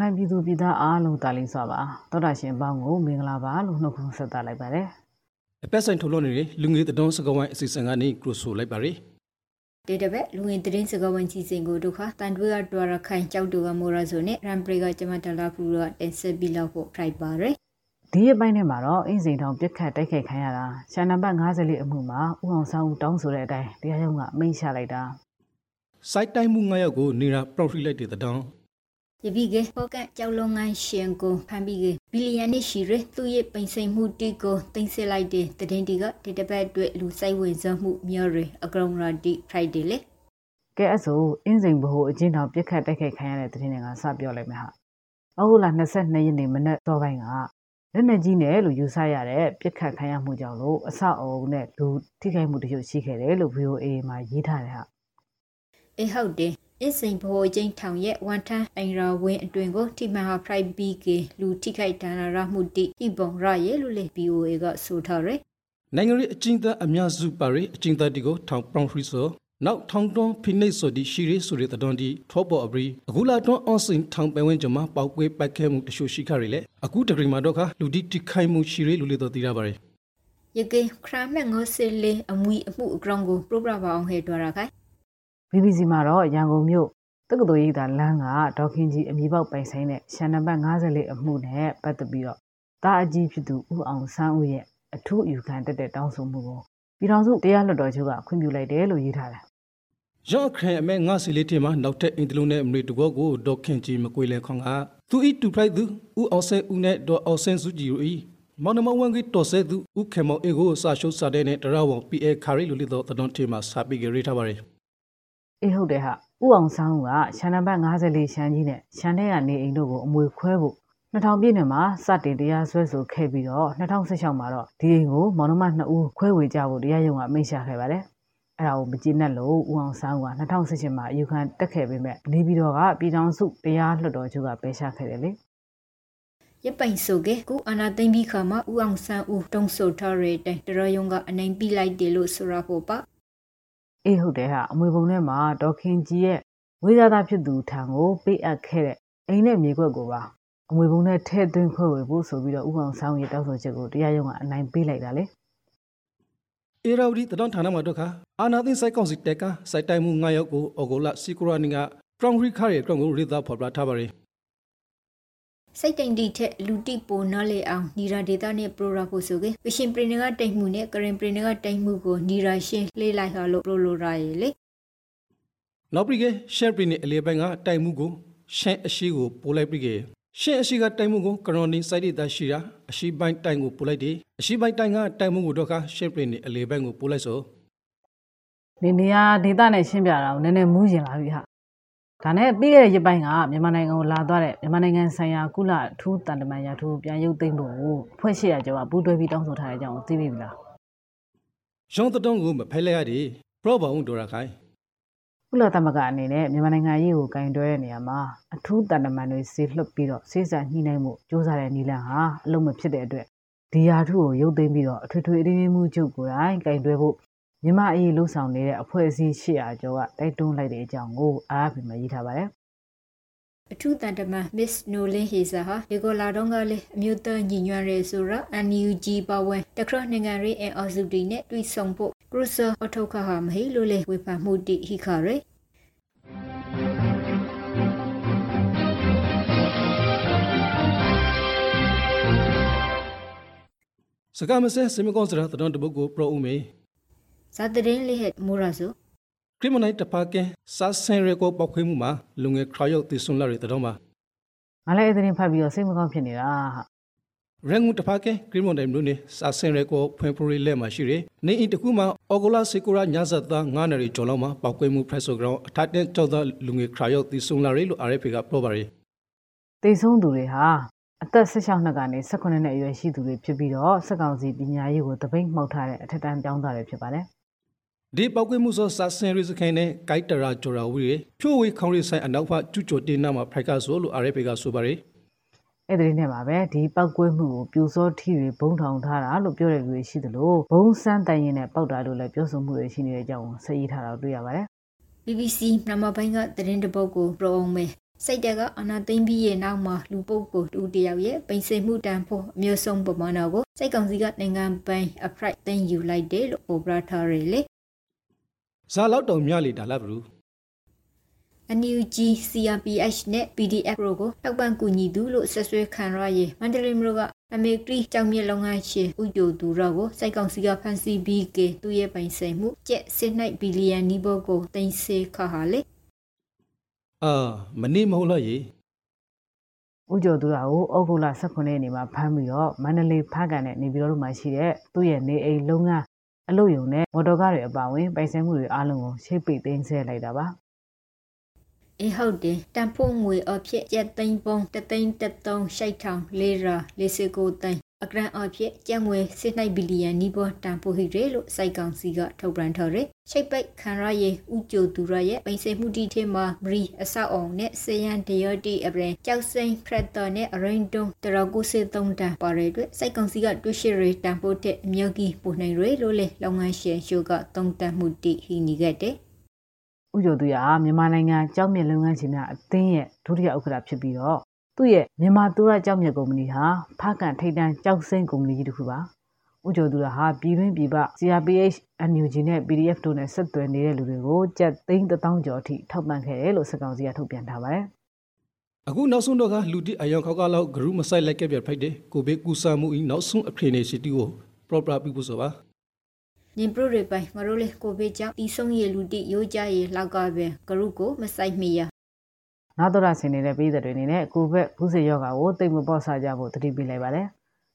ရခိုင်ပြည်သူပြည်သားအားလုံးတာလီစွာပါသောတာရှင်ပေါင်းကိုမင်္ဂလာပါလို့နှုတ်ခွန်းဆက်သလိုက်ပါတယ်အပက်ဆိုင်ထုတ်လွှင့်နေတဲ့လူငယ်တတော်စကားဝိုင်းအစီအစဉ်ကနေကရိုဆိုလိုက်ပါရယ်ဒေတဘက်လူဝင်သတင်းစကားဝန်ကြီးစဉ်ကိုဒုက္ခတန်တွေးကတွာရခိုင်ကြောက်တူကမော်ရဆိုနဲ့ရန်ပရီကကျမတလာဖူရတင်ဆက်ပြီးလောက်ဖို့ try ပါရယ်ဒီအပိုင်းထဲမှာတော့အင်းစိန်ထောင်ပြစ်ခတ်တိုက်ခိုက်ခံရတာရှာနံပါတ်54အမှုမှာဥအောင်ဆောင်ဦးတောင်းဆိုတဲ့အတိုင်းတရားရုံးကအမိန့်ချလိုက်တာစိုက်တိုင်းမှု9ယောက်ကိုနေရာပရော့ဖီလိုက်တဲ့တောင်း ယပိကေပေါကန်ကြောက်လုံးငန်းရှင်ကိုဖန်ပြီးကေဘီလီယံနဲ့ရှိရသူ့ရဲ့ပိန်စိန်မှုတီကိုတင်ဆက်လိုက်တဲ့တည်င်းတီကဒေတဘက်အတွက်လူစိုက်ဝင်စမှုမြော်ရအကရုံရာဒီ Friday လေကဲအဲ့ဆိုအင်းစိန်ဘဟုအချင်းထောင်ပြစ်ခတ်တိုက်ခိုက်ခံရတဲ့သတင်းတွေကစပြောလိုက်မယ်ဟာအခုလာ22ရက်နေ့မနက်စောပိုင်းကလက်နက်ကြီးနဲ့လို့ယူဆရတဲ့ပြစ်ခတ်ခံရမှုကြောင့်လို့အဆောက်အအုံနဲ့လူထိခိုက်မှုတချို့ရှိခဲ့တယ်လို့ VOA မှာရေးထားတယ်ဟာအေးဟုတ်တယ် အစ်စိန်ဘောချင်းထောင်ရဲ့ဝန်ထမ်းအိမ်ရာဝင်းအတွင်ကိုထိမှန်ဟာ Friday BK လူထိခိုက်ဒဏ်ရာရမှုတိဟိပုံရရဲ့လို့လေ BOA ကဆိုထားရယ်နိုင်ငံရေးအကျဉ်းသားအများစုပါရယ်အကျဉ်းသားတီကိုထောင်ပရော့ဖီဆိုနောက်ထောင်တွန်းဖိနှိပ်ဆိုဒီရှိရီဆိုတဲ့တတော်ဒီထောပေါ်အပရီအခုလာတွန်းအောင်စင်ထောင်ပဲဝင်ကြမှာပောက်ကွေးပိုက်ခဲမှုတချို့ရှိခရလေအခုတဂရီမှာတော့ခလူဒီတိခိုင်မှုရှိရီလူလေတော့တည်ရပါရယ်ယကေခရမဲငိုစလေအမွီအမှုအကောင်ကိုပရိုဂရမ်အောင်ဟဲ့တွာရခိုင် BBC မှာတော့ရန်ကုန်မြို့တက္ကသိုလ်ရိပ်သာလမ်းကဒေါခင်ကြီးအမီပေါက်ပိုင်ဆိုင်တဲ့ရှန်နံပါတ်54အမှုနဲ့ပတ်သက်ပြီးတော့တာအကြီးဖြစ်သူဦးအောင်ဆန်းဦးရဲ့အထူးအယူခံတက်တဲ့တောင်းဆိုမှုကိုပြည်တော်စုတရားလွှတ်တော်ချုပ်ကခွင့်ပြုလိုက်တယ်လို့ရေးထားတယ်ရော့ခရအမဲငါစီလေးတီမှာနောက်ထပ်အင်တလုံးနဲ့အမရီတကောကိုဒေါခင်ကြီးမကွေလဲခေါင်ကသူဤတူဖလိုက်သူဦးအောင်ဆဲဦးနဲ့ဒေါအောင်ဆဲစုကြည်တို့ဤမောင်နမဝန်ကြီးတော်ဆဲသူဦးခေမောင်အေကိုစာရှုပ်စာတဲ့နဲ့တရဝံ PA ခါရီလူလီတော့တတော်တီမှာစာပိကြရေးထားပါရယ် အေးဟုတ်တယ်ဟာဥအောင်ဆန်းဦးကရှန်နံပါတ်54ရှမ်းကြီးနဲ့ရှမ်းထဲကနေအိမ်တို့ကိုအမွေခွဲဖို့2000ပြည့်နှစ်မှာစတင်တရားစွဲဆိုခဲ့ပြီးတော့2016မှာတော့ဒီအိမ်ကိုမောင်နှမ2ဦးခွဲဝေကြဖို့တရားရုံးကအမိန့်ချခဲ့ပါတယ်အဲ့ဒါကိုမကျေနပ်လို့ဥအောင်ဆန်းဦးက2018မှာအယူခံတက်ခဲ့ပေမဲ့နေပြည်တော်ကပြည်ထောင်စုတရားလွှတ်တော်ချုပ်ကပယ်ချခဲ့တယ်လေရပိုင်ဆိုကေကုအနာသိမ့်ပြီးခါမှာဦးအောင်ဆန်းဦးတုံးဆိုထားတဲ့တိုင်တရယုံကအနိုင်ပြီးလိုက်တယ်လို့ဆိုရဖို့ပါ အေးဟုတ်တယ်ဟာအမွေပုံထဲမှာဒေါခင်ကြီးရဲ့ဝိဇာသားဖြစ်သူထံကိုပေးအပ်ခဲ့တဲ့အိမ်နဲ့မြေခွက်ကိုပါအမွေပုံထဲထည့်သွင်းခွဲဝေဖို့ဆိုပြီးတော့ဥအောင်ဆောင်ရဲ့တောက်ဆိုချက်ကိုတရားရုံးကအနိုင်ပေးလိုက်တာလေအေရာဝတီတတော်ဌာနမှာတော့ခါအာနာသိန်းစိုက်ကောင်စီတက်ကစိုက်တိုင်မှု9ယောက်ကိုအော်ဂိုလာစီကူရာနီကပရောင်ရီခါရဲ့ကောင်ကိုရိသာဖော်ပြထားပါရယ် စိတ်တိုင်တီထက်လူတိပိုနော်လေအောင်နီရာဒေတာနဲ့ပရိုရာဖို့ဆိုကေကရှင်ပရင်ကတိုင်မှုနဲ့ကရင်ပရင်ကတိုင်မှုကိုနီရာရှင်းလေးလိုက်ဟာလို့ပရိုလိုရာရေလေနောက်ပြီးကရှက်ပရီနဲ့အလေးပိုင်းကတိုင်မှုကိုရှန်အရှိကိုပို့လိုက်ပြီးကရှန်အရှိကတိုင်မှုကိုကရော်နီစိုက်ဒေတာရှိတာအရှိပိုင်းတိုင်ကိုပို့လိုက်တယ်အရှိပိုင်းတိုင်ကတိုင်မှုကိုတော့ခါရှက်ပရီနဲ့အလေးပိုင်းကိုပို့လိုက်ဆိုနေနေရဒေတာနဲ့ရှင်းပြတာကိုနည်းနည်းမူးရင်လာပြီဟာ ဒါနဲ့ပြီးခဲ့တဲ့ရက်ပိုင်းကမြန်မာနိုင်ငံကိုလာသွားတဲ့မြန်မာနိုင်ငံဆိုင်ရာကုလအထူးတန်တမန်ရာထူးပြန်ရုပ်သိမ်းဖို့ကိုဖွဲ့ရှိရကြောကပူးတွဲပြီးတောင်းဆိုထားတဲ့အကြောင်းကိုသိပြီလားရောင်းတတုံးကိုမဖဲလိုက်ရတယ်ပရော့ဘောင်ဒေါ်ရခိုင်ကုလသမဂ္ဂအနေနဲ့မြန်မာနိုင်ငံရေးကိုကင်တွဲတဲ့နေရာမှာအထူးတန်တမန်တွေဆေးလွှတ်ပြီးတော့ဆေးစာညှိနှိုင်းမှုစ조사တဲ့နီလန်ဟာအလုံးမဖြစ်တဲ့အတွက်ဒီယာထုကိုရုပ်သိမ်းပြီးတော့အထွေထွေအရင်းမှုချုပ်ကိုယ်တိုင်ကင်တွဲဖို့ မြန်မာအရေးလှုပ်ဆောင်နေတဲ့အဖွဲ့အစည်း800ကျော်ကတိုက်တွန်းလိုက်တဲ့အကြောင်းကိုအားအပြင်မှာရေးထားပါတယ်အထူးတန်တမန် Miss Nolan Hazer ဟာဒီကိုလာတော့ကလေအမျိုးသားညီညွတ်ရဲဆိုတော့ NUG ပါဝင်တခရနိုင်ငံရေးအအော်စုတီနဲ့တွေ့ဆုံဖို့ Cruiser အထောက်ခါဟာမဟိလို့လေဝေဖန်မှုတိဟိခရဲစကားမစဲစမကွန်စရာတတော်တပုတ်ကိုပရောဦးမေ ဇာတရင်လေးဟက်မိုရာဆိုခရစ်မနိုက်တပါကင်စာဆန်ရဲကိုပောက်ခွေးမှုမှာလူငယ်ခရယောက်တည်ဆွန်လာတဲ့တော်မှာငါလည်းအဲ့ဒီသတင်းဖတ်ပြီးတော့စိတ်မကောင်းဖြစ်နေတာဟာရန်ကုန်တဖာကဲဂရီမွန်တိုင်မျိုးနေစာစင်ရဲကိုဖွင့်ဖရီလက်မှာရှိတယ်။နေအင်တကူမှာအော်ဂိုလာစေကူရာညဇတ်သား9နယ်ကျော်လောက်မှာပောက်ကွဲမှုဖရက်ဆိုဂရောင်းအထက်တဲ့ကျောက်သားလူငယ်ခရာယောက်တီဆုံလာရဲလို့ RFA ကပြောပါရယ်တေဆုံးသူတွေဟာအသက်16နှစ်ကနေ18နှစ်အရွယ်ရှိသူတွေဖြစ်ပြီးတော့စက်ကောင်စီပညာရေးကိုတပိတ်မှောက်ထားတဲ့အထက်တန်းကျောင်းသားတွေဖြစ်ပါတယ်။ ဒီပောက်ကွဲမှုဆိုစာစင်ရီစခိုင်းနဲ့ဂိုက်တရာဂျိုရာဝီရဖြိုးဝေးခေါင်းရီဆိုင်အနောက်ဖကျူချိုတင်နာမှာဖိုက်ကဆိုလို့ RFA ကဆိုပါရယ်အဲ့ဒီနဲ့ပါပဲဒီပောက်ကွဲမှုကိုပြူစောထီတွေဘုံထောင်ထားတာလို့ပြောတဲ့လူတွေရှိသလိုဘုံစမ်းတိုင်ရင်နဲ့ပောက်တာလို့လည်းပြောဆိုမှုတွေရှိနေတဲ့အကြောင်းကိုဆက်ရေးထားတာတွေ့ရပါတယ် BBC နမဘိုင်းကသတင်းတပုတ်ကိုပရောအောင်မဲစိတ်တက်ကအနာသိမ့်ပြီးရဲ့နောက်မှာလူပုတ်ကိုတူတယောက်ရဲ့ပိန်စိမှုတန်ဖို့အမျိုးဆုံးပမာဏကိုစိတ်ကောင်စီကနိုင်ငံပိုင် upright သိမ်းယူလိုက်တယ်လို့ပိုပရာထားရလေ ဇာလောက်တုံမြလေဒါလားဘလူး NUG CRPH နဲ့ PDF တို့ကိုတောက်ပံ့ကူညီသူလို့ဆက်ဆွဲခံရရေးမန္တလေးမြို့ကအမေကရီကြောင်မြလုပ်ငန်းရှင်ဥကြိုသူရောကိုစိုက်ကောင်စီကဖန်စီပြီးကသူ့ရဲ့ပိုင်ဆိုင်မှုကျက်စစ်နိုင်ဘီလီယံနီးဘောကိုတင်စေခါဟာလေအာမနေမဟုတ်လားရေဥကြိုသူကကိုဩဂုတ်လ18ရက်နေ့မှာဖမ်းပြီးတော့မန္တလေးဖားကန်နဲ့နေပြည်တော်တို့မှာရှိတဲ့သူ့ရဲ့နေအိမ်လုပ်ငန်း အလုပ်ရုံနဲ့မော်တော်ကားတွေအပါအဝင်ပိုင်ဆိုင်မှုတွေအားလုံးကိုရှေ့ပိတ်သိမ်းဆည်းလိုက်တာပါအေးဟုတ်တယ်တန်ဖို့ငွေအဖြစ်ကျက်သိန်းပုံတသိန်းတသုံးရှိုက်ထောင်လေးရာလေးစကိုသိန်း အကရန်အဖြစ်ကျပ်ငွေစစ်နိုင်ဘီလီယံနီးပေါ်တန်ဖို့ဟိရဲလို့စိုက်ကောင်စီကထုတ်ပြန်ထားတယ်ရှိတ်ပိတ်ခံရရဲ့ဥကြိုသူရရဲ့ပိစိမှုတီထဲမှာမရီအဆောက်အောင်နဲ့စေယန်ဒယောတီအပရင်ကြောက်စိန်ခရက်တာနဲ့အရင်တုံတရကုစေသုံးတန်ပါရတဲ့စိုက်ကောင်စီကတွေ့ရှိရတန်ဖို့တဲ့အမျိုးကြီးပုံနိုင်ရလို့လေလုပ်ငန်းရှင်ရှိုးကသုံးတန်မှုတီဟိနေခဲ့တယ်ဥကြိုသူရမြန်မာနိုင်ငံကြောက်မြက်လုပ်ငန်းရှင်များအသင်းရဲ့ဒုတိယဥက္ကဋ္ဌဖြစ်ပြီးတော့ သူ့ရဲ့မြန်မာသူရကြောက်မြက်ကုမ္ပဏီဟာဖားကန်ထိပ်တန်းကြောက်စိမ့်ကုမ္ပဏီကြီးတစ်ခုပါဥကြိုသူရဟာပြည်တွင်းပြည်ပ CRPH NUG နဲ့ PDF တို့နဲ့ဆက်သွယ်နေတဲ့လူတွေကိုကြက်သိန်း1000ကျော်အထိထောက်ပံ့ခဲ့တယ်လို့စကောင်စီကထုတ်ပြန်ထားပါတယ်အခုနောက်ဆုံးတော့ကလူတိအယောင်ခောက်ကလောက်ဂရုမဆိုင်လိုက်ခဲ့ပြဖိုက်တယ်ကိုဘေးကူဆာမှုဤနောက်ဆုံးအခရေနေစီတီကို proper ပြဖို့ဆိုပါနင်ပရိုတွေပိုင်မရိုလေးကိုဘေးကြောင့်တီဆုံးရလူတိရိုးကြရလောက်ကပဲဂရုကိုမဆိုင်မိရ နောက်တော့ဆင်နေတဲ့ပြည်သက်တွေအနေနဲ့ကိုဗစ်ကူးစက်ရောဂါကိုတိတ်မပေါ့ဆကြဖို့တတိပေးလိုက်ပါတယ်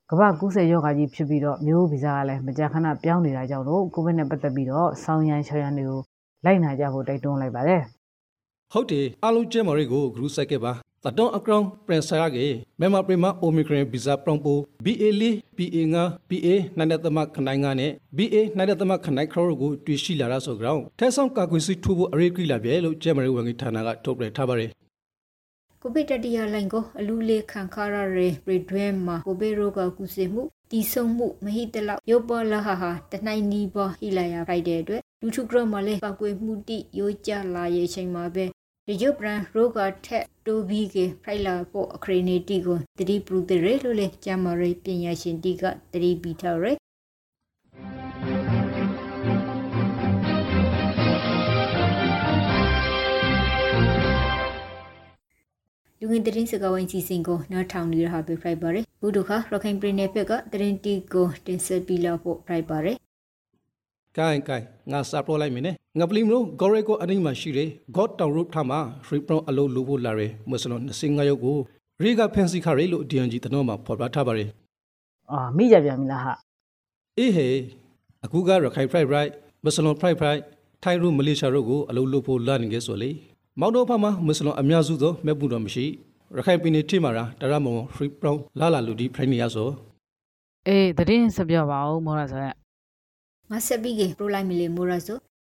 ကမ္ဘာကူးစက်ရောဂါကြီးဖြစ်ပြီးတော့မျိုးဗီဇကလည်းမကြာခဏပြောင်းနေတာကြောင့်လို့ကိုဗစ်နဲ့ပတ်သက်ပြီးတော့ဆောင်းရန်ချော်ရန်တွေကိုလိုက်နာကြဖို့တိုက်တွန်းလိုက်ပါတယ်ဟုတ်တယ်အလုံးကျဲမော်ရီကိုဂရုစိုက်ခဲ့ပါတတော်အကောင်ပရင်ဆာကေမြန်မာပရီမာအိုမီခရင်ဗီဇာပရောင်ပို BA လေး PA ငါ PA နိုင်တဲ့သမခနိုင်ငါနဲ့ BA နိုင်တဲ့သမခနိုင်ခရောကိုတွေ့ရှိလာတာဆိုကြောင်းထဲဆောင်ကာကွယ်စီထိုးဖို့အရေးကြီးလာပြီလို့ကျဲမော်ရီဝန်ကြီးဌာနကထုတ်ပြန်ထားပါတယ် ကိုဗစ်တတိယလိုင်းကိုအလူလေးခံခါရရဲပရိဒွဲမှာကိုဗစ်ရောဂါကူးစက်မှုတီဆုံမှုမဟိတလောက်ရုပ်ပေါ်လာဟာဟာတနိုင်နီးပေါ်ဟိလာရဖိုက်တဲ့အတွက်လူထုကရမလေးပောက်ကွေမှုတိရိုးကြလာရဲ့အချိန်မှာပဲဒီဂျုပရန်ရောဂါထက်တိုဘီကေဖိုင်လာဖို့အခရီနေတီကိုတတိပရုတေရလို့လေကျမရိပညာရှင်တီကတတိပီထားရဲ လူငင်တရင်စကဝိုင်းစီစဉ်ကိုနောက်ထောင်နေရဟာပြဖိုက်ပါရယ်ဘုဒ္ဓခရခိုင်ပြည်နယ်ဘက်ကတရင်တီကိုတင်ဆက်ပြီးလောက်ဖို့ဖိုက်ပါရယ်ကိုင်ကိုင်ငါစာပရိုလိုက်မင်းနဲ့ငါပလီမလို့ဂေါ်ရဲကိုအနိမရှိတယ် God Town Road ထားမှာ free pro အလုပ်လုပ်ဖို့လာတယ်မွတ်စလွန်25ရုပ်ကိုရေကဖန်စီခရဲလို့ DNG တနောမှာဖော်ပြထားပါတယ်အာမိကြပြန်ပြီလားဟာအေးဟေအခုကရခိုင် fried right မွတ်စလွန် fried fried ထိုင်ရူမလေးရှားတို့ကိုအလုပ်လုပ်ဖို့လာနေကြဆိုလေ မောင်တော်ဖာမှာမွတ်စလွန်အများစုသောမဲ့ဘူးတော်မရှိရခိုင်ပြည်နယ်ထိမှာတရမုံ free pro လာလာလူဒီ friend နေရဆိုအေးသတင်းဆက်ပြောပါဦးမောရဆိုရက်မဆက်ပြီးကပရိုလိုက်မီလီမိုရာဆို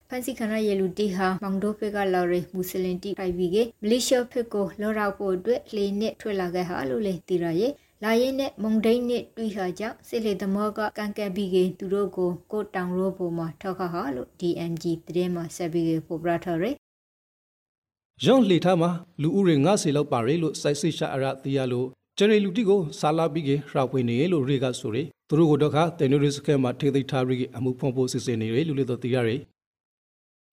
ဖန်စီခရရလူတီဟာမောင်ဒိုဖက်ကလော်ရီမွတ်စလင်တီဖိုင်ဘီကမလေးရှားဖက်ကိုလော်ရောက်ဖို့အတွက်လေနဲ့ထွက်လာခဲ့ဟာလို့လေတီရရဲ့လာရင်နဲ့မုံဒိန်းနဲ့တွေ့ဟာကြောင့်စစ်လေသမောကကန်ကက်ပြီးကသူတို့ကိုကိုတောင်ရိုးပေါ်မှာထောက်ခါဟာလို့ DMG တည်းမှာဆက်ပြီးကပိုပရထရဲ ရောင်းလှေထားမှာလူဦးရေ90လောက်ပါရလို့စိုက်စိရှာအရတီးရလို့ဂျယ်ရီလူတီကိုစာလာပြီးကရာပွေနေလို့ရေကဆိုရသူတို့ကိုတော့ခတယ်နိုရစ်စကဲမှာထိသိထားပြီးအမှုဖုံဖို့စစ်စင်နေရလို့လည်းတော့တီးရရ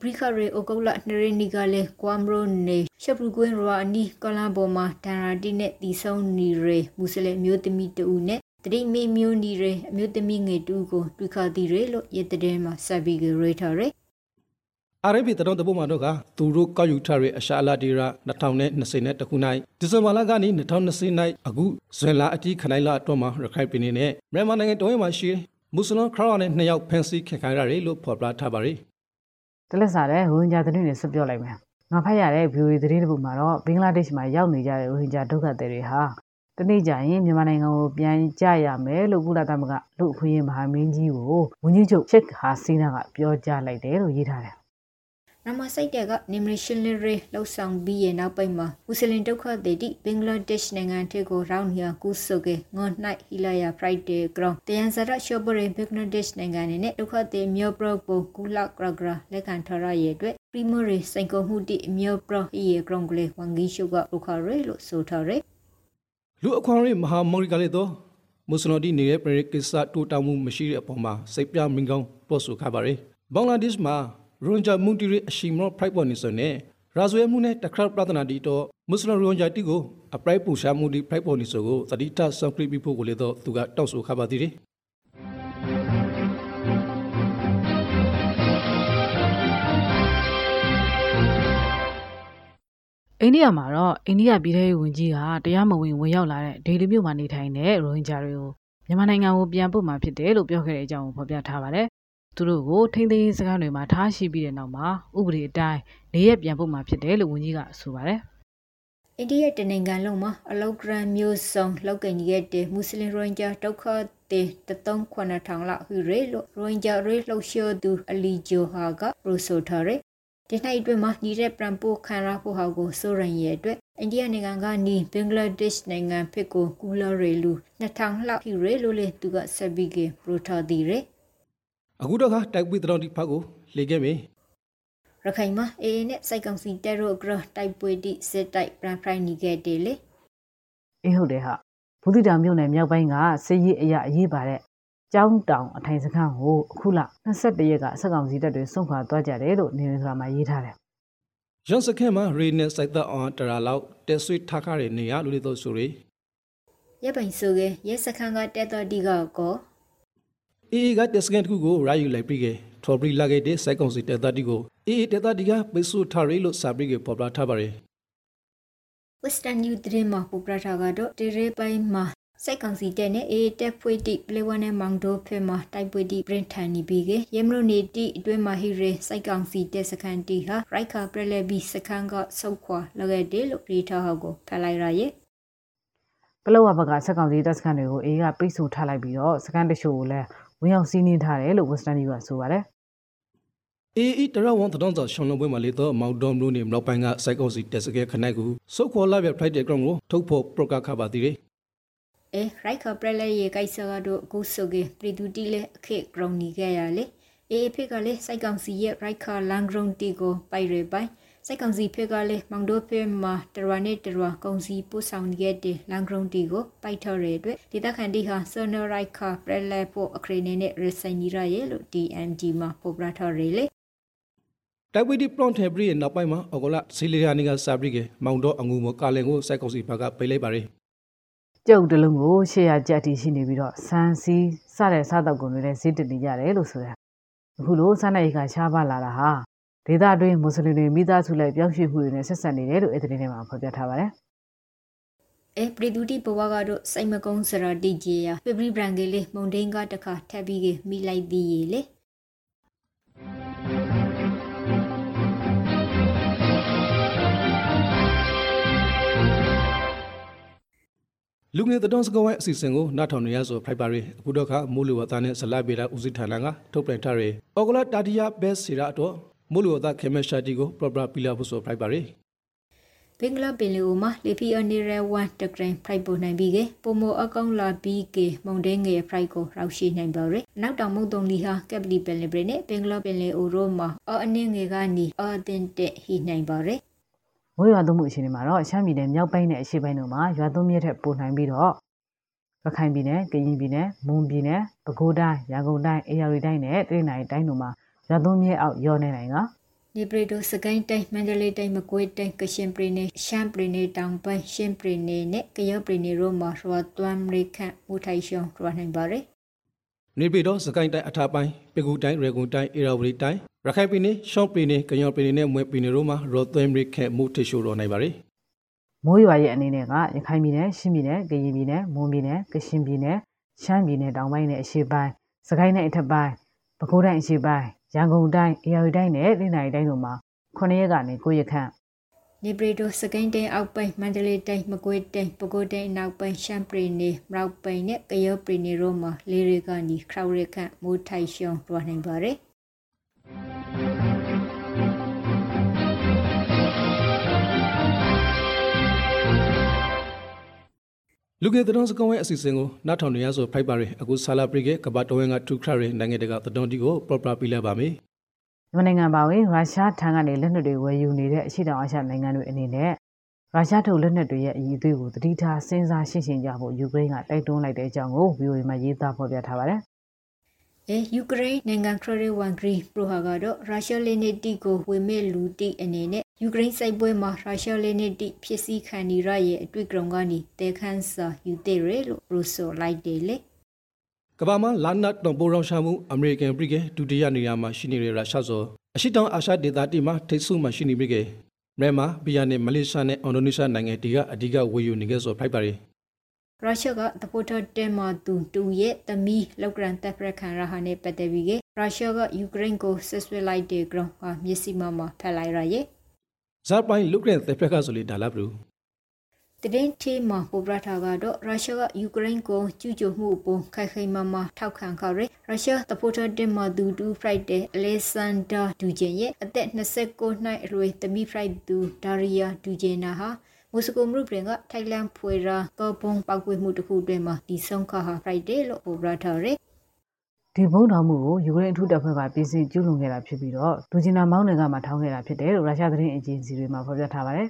ဘရိခရေအိုကုတ်လနရနီကလေကွမ်ရိုနေရှပ်ပူကွင်းရောအနီကလန်ဘောမှာဒန်ရာတီနဲ့တီဆုံနီရေမွ슬မျိုးသမီးတူနဲ့တတိမေမျိုးနီရေအမျိုးသမီးငယ်တူကိုတွေ့ခါတီရေလို့ရတဲ့မှာဆက်ပြီးကရေထားရဲ အာရဗီတတော်တပုတ်မှာတော့ကသူတို့ကောက်ယူထားတဲ့အရှာအလာတီရာ2020နဲ့တခုနိုင်ဒီဇင်ဘာလကနေ2020နိုင်အခုဇွန်လအတီးခနိုင်လအတွက်မှာရခိုင်ပြည်နယ်နဲ့မြန်မာနိုင်ငံတော်ရင်မှာရှိမွတ်စလင်ခရောင်းနဲ့နှစ်ယောက်ဖန်ဆီးခင်ခံရတယ်လို့ဖော်ပြထားပါတယ်တလက်စားတဲ့ရိုဟင်ဂျာသတင်းတွေဆက်ပြောလိုက်မယ်ငါဖတ်ရတဲ့ VOA သတင်းတစ်ပုဒ်မှာတော့ဘင်္ဂလားဒေ့ရှ်မှာရောက်နေကြတဲ့ရိုဟင်ဂျာဒုက္ခသည်တွေဟာတနေ့ကျရင်မြန်မာနိုင်ငံကိုပြန်ကြရမယ်လို့ကုလသမဂ္ဂလူအခွင့်အရေးမဟာမင်းကြီးကိုဝန်ကြီးချုပ်ချစ်ဟာစီနာကပြောကြားလိုက်တယ်လို့ရေးထားတယ် နမစိတ်တဲ့ကနေမရှင်လရေလောက်ဆောင်ပြီးရဲ့နောက်ပိုင်းမှာမွ슬ဒုက္ခသည်တိဘင်္ဂလားဒေ့ရှ်နိုင်ငံထဲကိုရောက်နေကူဆုကေငွန်နိုင်ဟီလာယာဖရိုက်ဒေးဂရောင်းတယန်စရရှောဘရေဘင်္ဂလားဒေ့ရှ်နိုင်ငံနဲ့ဒုက္ခသည်မျိုးပရပိုကူလာကရဂရာလက်ခံထရရဲ့အတွက်ပရီမိုရီစိုင်ကိုမှုတိအမျိုးပရဟီယေဂရုံကလေးဝန်ဂီရှုကရခရဲလို့ဆိုထားရဲလူအခွန်ရေးမဟာမော်ရီကလေးတော့မွတ်စလင်ဒီနေတဲ့ပရိကိစ္စတူတောင်မှုမရှိတဲ့အပေါ်မှာစိတ်ပြမင်းကောင်းပြောဆိုခါပါရယ်ဘင်္ဂလားဒေ့ရှ်မှာ ရွန်ဂျာမူတီရီအရှိမောဖိုက်ပေါ်နေစနဲ့ရာဇဝဲမှုနဲ့တခရပရဒနာဒီတော့မွတ်စလင်ရွန်ဂျာတီကိုအပရိုက်ပူရှာမှုဒီဖိုက်ပေါ်နေဆိုကိုသတိထဆံပရိပိဖို့ကိုလေတော့သူကတောက်ဆိုခါပါသေးတယ်အိန္ဒိယမှာတော့အိန္ဒိယပြည်ထရေးဝန်ကြီးကတရားမဝင်ဝင်ရောက်လာတဲ့ဒေလီမြို့မှာနေထိုင်တဲ့ရိုဟင်ဂျာတွေကိုမြန်မာနိုင်ငံကိုပြန်ပို့မှာဖြစ်တယ်လို့ပြောခဲ့တဲ့အကြောင်းကိုဖော်ပြထားပါတယ်။ သူတို့ကိုထိန်းသိမ်းရေးစခန်းတွေမှာထားရှိပြီးတဲ့နောက်မှာဥပဒေအတိုင်းနေရက်ပြန်ပို့မှာဖြစ်တယ်လို့ဝန်ကြီးကဆိုပါတယ်။အိန္ဒိယတနိုင်ငံလုံးမှာအလောက်ဂရန်မျိုးစုံလောက်ကန်ရဲ့တဲ့မွတ်စလင်ရိုဟင်ဂျာဒုက္ခတဲ့3,000လောက်ဟူရဲလို့ရိုဟင်ဂျာရေးလှုပ်ရှားသူအလီဂျိုဟာကရိုဆိုထားရဲဒီနေ့အတွင်းမှာညီတဲ့ပရန်ပိုခံရဖို့ဟာကိုစိုးရန်ရဲ့အတွက်အိန္ဒိယနိုင်ငံကနီဘင်္ဂလားဒေ့ရှ်နိုင်ငံဖြစ်ကိုကူလာရေလူ2000လောက်ဟူရဲလို့လေသူကဆက်ပြီးကပရိုထားသည်ရဲ အခုတော့ကတိုက်ပွေးတောင်ဒီဖက်ကိုလေခဲ့ပြီရခိုင်မှာအေးနဲ့စိုက်ကောင်စီတဲရိုဂရတိုက်ပွဲတိစစ်တိုက်ပရန်ဖရိုင်နီခဲ့တယ်လေအေးဟုတ်တယ်ဟာဘူးတိတောင်မြို့နယ်မြောက်ပိုင်းကစစ်ရေးအရာအရေးပါတဲ့ကျောင်းတောင်အထိုင်စခန်းကိုအခုလ22ရက်ကစက်ကောင်စီတပ်တွေစွန့်ခွာသွားကြတယ်လို့နေနေဆိုတာမှာရေးထားတယ်ရန်စခန်းမှာရေနဲ့စိုက်သက်အောင်တရာလောက်တက်ဆွေးထားခတဲ့နေရလူတွေတော့ဆိုရီရပိုင်ဆိုကရဲစခန်းကတဲတော်ဒီကကော အေးကတက်စကန်တခုကိုရာယူလိုက်ပြီးကထော်ပရီလာခဲ့တဲ့စိုက်ကောင်စီတက်သက်တီကိုအေးတက်သက်တီကပိစုထားရီလို့စာပြီးကပေါ်ပြထားပါရယ် Western New Dream မှာပူပရတာကတော့တေရဲပိုင်းမှာစိုက်ကောင်စီတဲ့နဲ့အေးတက်ဖွေတိပလေဝနဲ့မောင်ဒိုဖဲမှာတိုက်ပွဲတိပရင်ထန်နေပြီးကရမလို့နေတိအတွင်းမှာဟီရဲစိုက်ကောင်စီတဲ့စခန်းတီဟာရိုက်ခါပရလေဘီစခန်းကဆုတ်ခွာလခဲ့တယ်လို့ရီထားဟောက်ကိုဖက်လိုက်ရရဲ့ပလောဝဘကစက်ကောင်စီတပ်စခန်းတွေကိုအေးကပိတ်ဆို့ထားလိုက်ပြီးတော့စခန်းတချို့ကိုလည်း ဝင်ရောက်စီးနင်းထားတယ်လို့ Western News ကဆိုပါတယ်အေးတရဝန်တတော်ရှောင်းလုံးပွဲမှာလေတော့မောင်ဒေါမ်လို့နေမြောက်ပိုင်းကစိုက်ကောင်စီတက်စကဲခနိုင်ကိုစုတ်ခေါ်လာပြဖိုက်တဲ့ကောင်ကိုထုတ်ဖို့ပရိုကခပါသေးတယ်အဲရိုက်ခါပရလေရေကိုက်ဆာကတော့အခုဆိုကပြည်သူတီလေအခေဂရုံနီခဲ့ရလေအေးဖေကလည်းစိုက်ကောင်စီရဲ့ရိုက်ခါလန်ဂရုံတီကိုပိုက်ရပိုင် စိုက်ကောင်စီဖေကလည်းမောင်ဒိုဖေမှာတရဝနဲ့တရဝကောင်စီပို့ဆောင်ခဲ့တဲ့လန်ဂရုံတီကိုပိုက်ထော်ရတဲ့အတွက်ဒေသခံတီဟာဆာနရိုက်ခါပရလေဖို့အခရီနေနဲ့ရဆိုင်နီရရဲ့လို့ DMG မှာပို့ပြထော်ရလေတိုက်ပွဲဒီပလွန်ထေဘရီရဲ့နောက်ပိုင်းမှာအော်ဂလာစီလီယာနီကစာဘရီကမောင်ဒေါအငူမကာလင်ကိုစိုက်ကောင်စီဘက်ကပိတ်လိုက်ပါရယ်ကျုပ်တလုံးကို800ကျပ်တီရှိနေပြီးတော့စမ်းစီးစတဲ့စားတော့ကုန်တွေလည်းဈေးတက်နေကြတယ်လို့ဆိုတယ်အခုလိုစားနိုင်ကရှားပါလာတာဟာ ဒေသတွင်းမွတ်စလင်တွေမိသားစုလိုက်ပြောင်းရွှေ့မှုတွေနဲ့ဆက်ဆက်နေတယ်လို့အဲ့ဒီနေ့မှာဖော်ပြထားပါတယ်အဲပရိဒူတီဘဝကတော့စိုက်မကုန်းစရာတီဂျီယာပပရီဘရန်ကလေးမုန်ဒိန်ကတခါထပ်ပြီးကမိလိုက်သည်ရေလေလူငယ်တတော်စကဝိုင်းအစီအစဉ်ကိုနားထောင်နေရဆိုဖိုက်ပါရယ်အခုတော့ခမိုးလေဝသနဲ့ဇလဘေရာဦးစီးဌာနကထုတ်ပြန်ထားရယ်အော်ဂလာတာတီယာဘက်စီရာတော့ မိုးလေဝသခေမရှာတီကိုပရပရာပီလာဖို့ဆိုဖိုက်ပါရယ်ဘင်္ဂလားပင်လယ်အိုမှာလေဖီအနေရဝမ်တဂရန်ဖရိုက်ပေါ်နိုင်ပြီးကပုံမအကောင်လာပြီးကမုန်ဒဲငယ်ဖရိုက်ကိုရောက်ရှိနိုင်ပါရယ်နောက်တောင်မုတ်တုံလီဟာကက်ပလီပင်လယ်ဘရနဲ့ဘင်္ဂလားပင်လယ်အိုရိုမှာအအနည်းငယ်ကနေအတင်တက်ဟိနိုင်ပါရယ်မိုးရွာသွန်းမှုအခြေအနေမှာတော့ရှမ်းပြည်နယ်မြောက်ပိုင်းနဲ့အရှေ့ပိုင်းတို့မှာရွာသွန်းမြစ်ထက်ပိုနိုင်ပြီးတော့ရခိုင်ပြည်နယ်၊ကရင်ပြည်နယ်၊မွန်ပြည်နယ်၊ပဲခူးတိုင်း၊ရန်ကုန်တိုင်း၊အေရရီတိုင်းနဲ့တနင်္သာရီတိုင်းတို့မှာ ရွာသွန်းမြစ်အောက်ရောနေနိုင်ကနေပရီတိုစကိုင်းတိုင်းမန္တလေးတိုင်းမကွေးတိုင်းကရှင်ပရီနေရှမ်းပရီနေတောင်ပိုင်းရှင်းပရီနေနဲ့ကယောပရီနေရိုမှာရွာသွမ်းရိခန့်မူထိုင်ရှောင်းရွာနိုင်ပါရယ်နေပြည်တော်စကိုင်းတိုင်းအထာပိုင်းပေကူတိုင်းရေကုန်တိုင်းအေရာဝတီတိုင်းရခိုင်ပြည်နယ်ရှောင်းပြည်နယ်ကညော်ပြည်နယ်နဲ့မွဲပြည်နယ်တို့မှာရော်သွဲမရိခဲမှုထိရှိုးတော်နိုင်ပါရယ်မိုးရွာရဲ့အနေနဲ့ကရခိုင်ပြည်နယ်၊ရှမ်းပြည်နယ်၊ကရင်ပြည်နယ်၊မွန်ပြည်နယ်၊ကရှင်ပြည်နယ်၊ရှမ်းပြည်နယ်တောင်ပိုင်းနဲ့အရှေ့ပိုင်း၊စကိုင်းတိုင်းအထက်ပိုင်း၊ပဲခူးတိုင်းအရှေ့ပိုင်း၊ ရန်ကုန်တိုင်း၊အေရရီတိုင်းနဲ့တနင်္သာရီတိုင်းတို့မှာ9ရက်ကနေ9ရက်ခန့်နေပရီတိုစကိုင်းတိုင်းအောက်ပိုင်းမန္တလေးတိုင်းမကွေးတိုင်းပဲခူးတိုင်းနောက်ပိုင်းရှမ်းပရီနေမြောက်ပိုင်းနဲ့ကယောပရီနေရိုမှာလေးရီကနေခရောက်ရိခန့်မူထိုင်ရှောင်းရွာနိုင်ပါရယ် လူငယ်တတော်စကဝိုင်းအစီအစဉ်ကိုနားထောင်နေရဆိုဖိုက်ပါရယ်အခုဆာလာပရီကကဘာတော်ဝင်ကထူခရရယ်နိုင်ငံတကာတတော်ဒီကိုပရပရာပီလာပါမယ်မြန်မာနိုင်ငံပါဝင်ရုရှားထံကနေလက်နက်တွေဝယ်ယူနေတဲ့အရှိတောင်အာရှနိုင်ငံတွေအနေနဲ့ရုရှားထုတ်လက်နက်တွေရဲ့အည်အသွေးကိုတတိထားစဉ်းစားရှင်းရှင်းကြဖို့ယူကရိန်းကတိုက်တွန်းလိုက်တဲ့အကြောင်းကို VOA မှာရေးသားဖော်ပြထားပါတယ်။အဲယူကရိန်းနိုင်ငံခရရဝန်ဂရီပရိုဟာကတော့ရုရှားလက်နက်တီကိုဝေမဲ့လူတီအနေနဲ့ ယူကရိန်းစိုက်ပွဲမှာရုရှားလက်နက်တီဖြစ်စည်းခံနေရရဲ့အတွေ့အကြုံကနေတဲခန်းစာယူတဲ့ရလို့ပရိုဆိုလိုက်တယ်လေ။ကဘာမှာလာနတ်တော်ပိုရောင်ရှာမှုအမေရိကန်ပြည်ကဒုတိယနေရာမှာရှိနေတဲ့ရုရှားစောအရှိတောင်အာရှဒေသတိမှာထိတ်ဆုမှရှိနေပြီကမြန်မာဘီယာနဲ့မလေးရှားနဲ့အင်ဒိုနီးရှားနိုင်ငံတွေကအဓိကဝေယူနေကြဆိုဖိုက်ပါရီရုရှားကတပိုတာတဲမာတူတူရဲ့တမီလောက်ကရန်တပ်ဖရခံရဟာနဲ့ပတ်သက်ပြီးရုရှားကယူကရိန်းကိုဆက်ဆွဲလိုက်တဲ့ ground ဟာမျက်စိမှမှာဖက်လိုက်ရရဲ့ ဇာပိုင်းလုကရန်တပ်ဖရကဆိုလေဒါလာဘလူးတရင်ချေမှာပိုဘရထာကတော့ရုရှားကယူကရိန်းကိုကျူးကျော်မှုအပေါ်ခိုင်ခိုင်မာမာထောက်ခံခရဲရုရှားတပိုတာတင်မာဒူဒူဖရိုက်တဲ့အလက်ဆန်ဒါဒူဂျင်ရဲ့အသက်29နှစ်အရွယ်တမီဖရိုက်သူဒါရီယာဒူဂျင်နာဟာမိုစကိုမြို့ပြင်ကထိုင်လန်ဖွေရာကော်ပုံပောက်ကွေးမှုတစ်ခုတွင်မှာဒီဆုံးခါဟာဖရိုက်တဲ့လို့ပိုဘရထာရဲ ဒီဘုံတော်မှုကိုယူကရိန်းအထူးတပ်ဖွဲ့ကပြင်ဆင်ကျူးလွန်ခဲ့တာဖြစ်ပြီးတော့ဒူဂျင်နာမောင်းနယ်ကမှထောင်းခဲ့တာဖြစ်တယ်လို့ရုရှားသတင်းအေဂျင်စီတွေမှာဖော်ပြထားပါတယ်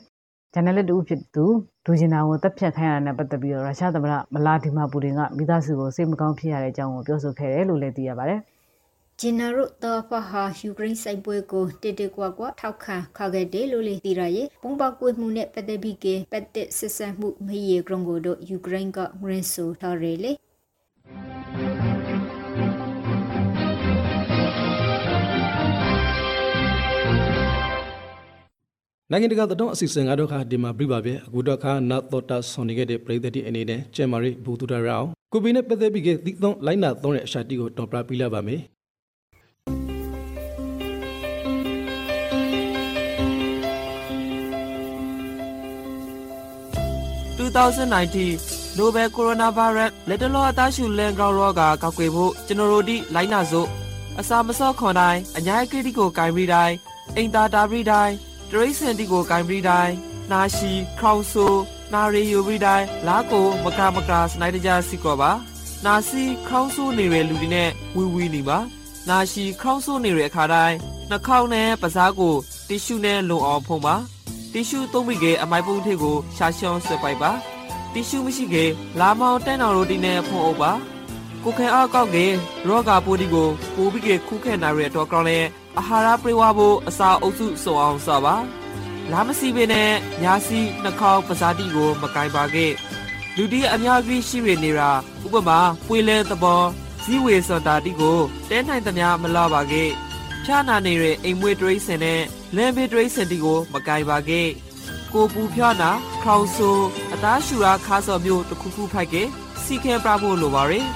ဂျန်နယ်လစ်တူဖြစ်သူဒူဂျင်နာကိုတပ်ဖြတ်ခိုင်းရတဲ့ပတ်သက်ပြီးတော့ရုရှားသမ္မတမလာဒီမာပူတင်ကမိသားစုကိုစိတ်မကောင်းဖြစ်ရတဲ့အကြောင်းကိုပြောဆိုခဲ့တယ်လို့လည်းသိရပါတယ်။ဂျင်နာရိုတာဖာဟာယူကရိန်းစိုက်ပွဲကိုတတကွာကွာထောက်ခံခခဲ့တယ်လို့လည်းသိရရဲ့ပုံပောက်ကွေးမှုနဲ့ပတ်သက်ပြီးကပတ်သက်ဆက်ဆံမှုမဟိယေဂရုံကိုတို့ယူကရိန်းကငရင်ဆိုထားရလေ။ နိုင်ငံတကာသတင်းအစီအစဉ်ကတော့ခါဒီမှာပြပါပြအခုတော့ခါနာတော်တာဆွန်နေခဲ့တဲ့ပြည်သက်တီအနေနဲ့ကျဲမာရီဘူတူတာရောင်ကိုပီနဲ့ပတ်သက်ပြီးကသီးသုံးလိုင်းနာသုံးတဲ့အရှာတီကိုတော်ပြပြလာပါမယ်2019 Nobel Coronavirus လက်တလောအသားရှူလန်ကောက်ရောဂါကောက်ွယ်ဖို့ကျွန်တော်တို့ဒီလိုင်းနာစို့အစာမစော့ခွန်တိုင်းအညာကိတိကိုဂိုင်ပြီးတိုင်းအိမ်သာတာပြီးတိုင်း တရိစင်တီကိုဂိုင်ပရီတိုင်းနာရှိခေါင်ဆူနာရီယိုပရီတိုင်းလာကိုမကမကစနိုက်တကြစီကောပါနာစီခေါင်းဆူနေတဲ့လူတွေနဲ့ဝီဝီနေပါနာရှိခေါင်းဆူနေတဲ့အခါတိုင်းနှာခေါင်းနဲ့ပစားကိုတီရှူနဲ့လုံအောင်ဖုံးပါတီရှူသုံးမိကအမိုက်ပုံးထည့်ကိုရှာရှောင်းဆွဲပိုက်ပါတီရှူမရှိကလာမောင်တန်းတော်ရိုတီနဲ့ဖုံးအုပ်ပါ ကိုခဲအားကောက်ကရောဂါပိုးဒီကိုပိုးပြီးကခုခဲနာရတဲ့တော့ကောင်းလဲအာဟာရပြေဝဖို့အစာအုပ်စုစုံအောင်စပါလာမစီပင်နဲ့ညာစီနှာခေါင်းပဇာတိကို မကင်ပါခဲ့လူတီအများကြီးရှိရနေတာဥပမာပွေလဲသဘောဇီဝေစန္တာတိကိုတဲနိုင်သမျှမလာပါခဲ့ဖြာနာနေတဲ့အိမ်မွေးတရိစင်နဲ့လမ်းဘေးတရိစင်တီကို မကင်ပါခဲ့ကိုပူဖြာနာခေါင်ဆူအသားရှူရာခါစော်မျိုးတစ်ခုခုဖိုက်ခဲ့စီခဲပြဖို့လိုပါရယ်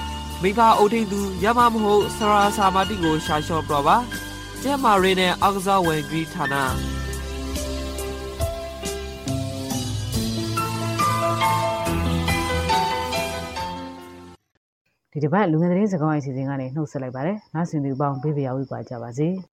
မိဘအုပ်ထိန်သူရမမဟုတ်ဆရာစာမတိကိုရှာလျှော့ပြပါကျဲမာရီနဲ့အောက်ကစားဝင်ဂရီဌာနဒီတစ်ပတ်လူငယ်သတင်းစကားအစီအစဉ်ကနေနှုတ်ဆက်လိုက်ပါတယ်။နောက်ဆင်သူပေါင်းဘေးပရာဝိကွာကြပါစေ။